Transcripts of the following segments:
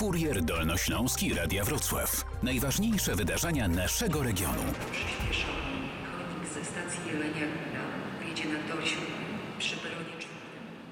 Kurier Dolnośląski Radia Wrocław. Najważniejsze wydarzenia naszego regionu. Ze stacji Jelenia na przy.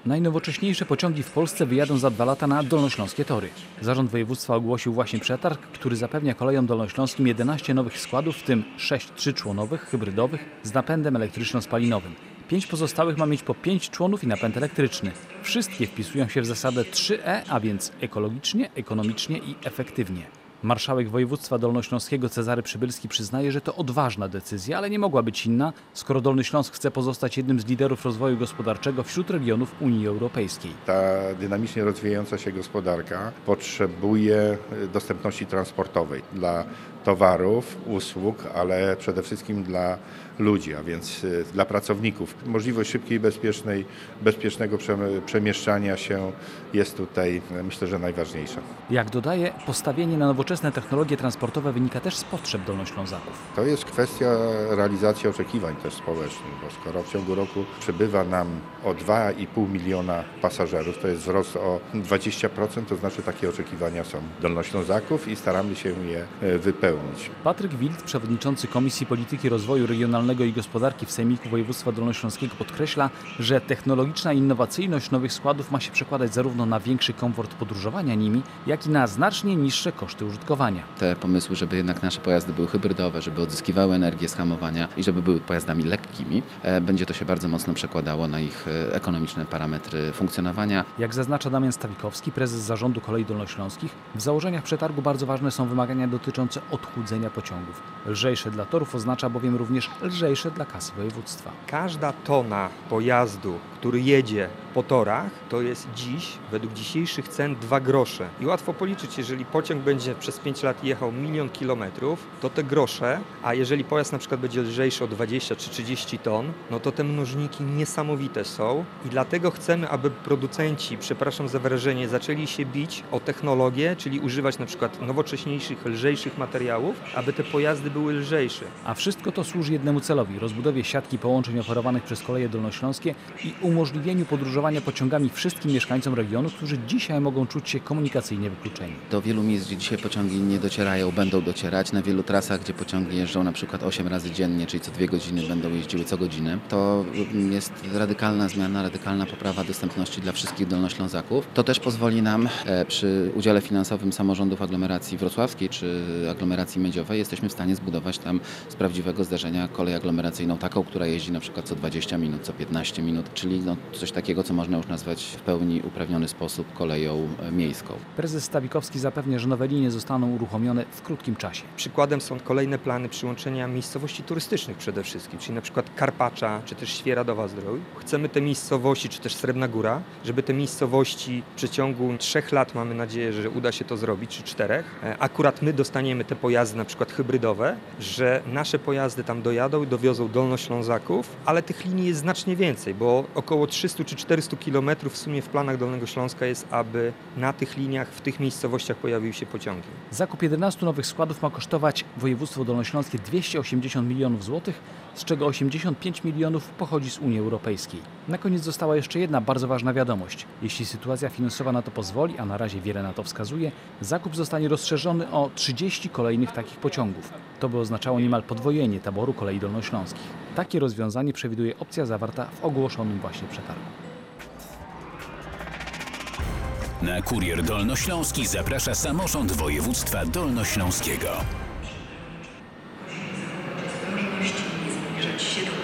Najnowocześniejsze pociągi w Polsce wyjadą za dwa lata na dolnośląskie tory. Zarząd województwa ogłosił właśnie przetarg, który zapewnia kolejom dolnośląskim 11 nowych składów, w tym 6 trzyczłonowych, hybrydowych z napędem elektryczno-spalinowym. Pięć pozostałych ma mieć po 5 członów i napęd elektryczny. Wszystkie wpisują się w zasadę 3E, a więc ekologicznie, ekonomicznie i efektywnie. Marszałek województwa dolnośląskiego Cezary Przybylski przyznaje, że to odważna decyzja, ale nie mogła być inna, skoro Dolny Śląsk chce pozostać jednym z liderów rozwoju gospodarczego wśród regionów Unii Europejskiej. Ta dynamicznie rozwijająca się gospodarka potrzebuje e, dostępności transportowej dla towarów, usług, ale przede wszystkim dla ludzi, a więc e, dla pracowników. Możliwość szybkiej bezpiecznej, bezpiecznego przem- przemieszczania się jest tutaj e, myślę, że najważniejsza. Jak dodaje, postawienie na nowoczesne technologie transportowe wynika też z potrzeb dolnoślązaków. To jest kwestia realizacji oczekiwań też społecznych, bo skoro w ciągu roku przybywa nam o 2,5 miliona pasażerów, to jest wzrost o 20%, to znaczy takie oczekiwania są dolnoślązaków i staramy się je e, wypełnić. Patryk Wild, przewodniczący Komisji Polityki Rozwoju Regionalnego i Gospodarki w Sejmiku Województwa Dolnośląskiego podkreśla, że technologiczna innowacyjność nowych składów ma się przekładać zarówno na większy komfort podróżowania nimi, jak i na znacznie niższe koszty użytkowania. te pomysły, żeby jednak nasze pojazdy były hybrydowe, żeby odzyskiwały energię z hamowania i żeby były pojazdami lekkimi, e, będzie to się bardzo mocno przekładało na ich e, ekonomiczne parametry funkcjonowania. Jak zaznacza Damian Stawikowski, prezes zarządu kolei dolnośląskich, w założeniach przetargu bardzo ważne są wymagania dotyczące odchudzenia pociągów. Lżejsze dla torów oznacza bowiem również lżejsze dla kasy województwa. Każda tona pojazdu, który jedzie po torach, to jest dziś, według dzisiejszych cen, 2 grosze. I łatwo policzyć, jeżeli pociąg będzie przez 5 lat jechał milion kilometrów, to te grosze, a jeżeli pojazd na przykład będzie lżejszy o 20 czy 30 ton, no to te mnożniki niesamowite są i dlatego chcemy, aby producenci, przepraszam za wyrażenie, zaczęli się bić o technologię, czyli używać na przykład nowocześniejszych, lżejszych materiałów, aby te pojazdy były lżejsze. A wszystko to służy jednemu celowi rozbudowie siatki połączeń oferowanych przez koleje dolnośląskie i umożliwieniu podróżowania pociągami wszystkim mieszkańcom regionu, którzy dzisiaj mogą czuć się komunikacyjnie wykluczeni. Do wielu miejsc, gdzie dzisiaj pociągi nie docierają, będą docierać. Na wielu trasach, gdzie pociągi jeżdżą na przykład 8 razy dziennie, czyli co dwie godziny będą jeździły co godzinę. To jest radykalna zmiana, radykalna poprawa dostępności dla wszystkich dolnoślązaków. To też pozwoli nam e, przy udziale finansowym samorządów aglomeracji wrocławskiej czy aglomeracji miedziowej jesteśmy w stanie zbudować tam z prawdziwego zdarzenia kolej aglomeracyjną, taką, która jeździ na przykład co 20 minut, co 15 minut, czyli no, coś takiego, co można już nazwać w pełni uprawniony sposób koleją e, miejską. Prezes Stawikowski zapewnia, że nowe linie zostaną uruchomione w krótkim czasie. Przykładem są kolejne plany przyłączenia miejscowości turystycznych przede wszystkim, czyli na przykład Karpacza, czy też Świeradowa Zdrój. Chcemy te miejscowości, czy też Srebrna Góra, żeby te miejscowości w przeciągu trzech lat, mamy nadzieję, że uda się to zrobić, czy czterech, e, akurat my dostaniemy te pojazdy na przykład hybrydowe, że nasze pojazdy tam dojadą i dowiozą Dolnoślązaków, ale tych linii jest znacznie więcej, bo około 300 czy 400 kilometrów w sumie w planach Dolnego Śląska jest, aby na tych liniach, w tych miejscowościach pojawiły się pociągi. Zakup 11 nowych składów ma kosztować województwo dolnośląskie 280 milionów złotych, z czego 85 milionów pochodzi z Unii Europejskiej. Na koniec została jeszcze jedna bardzo ważna wiadomość. Jeśli sytuacja finansowa na to pozwoli, a na razie wiele na to wskazuje, zakup zostanie rozszerzony o 30 kolejnych kolejnych takich pociągów. To by oznaczało niemal podwojenie taboru kolei dolnośląskich. Takie rozwiązanie przewiduje opcja zawarta w ogłoszonym właśnie przetargu. Na kurier dolnośląski zaprasza samorząd województwa dolnośląskiego. Możliwości nie zbliżać się do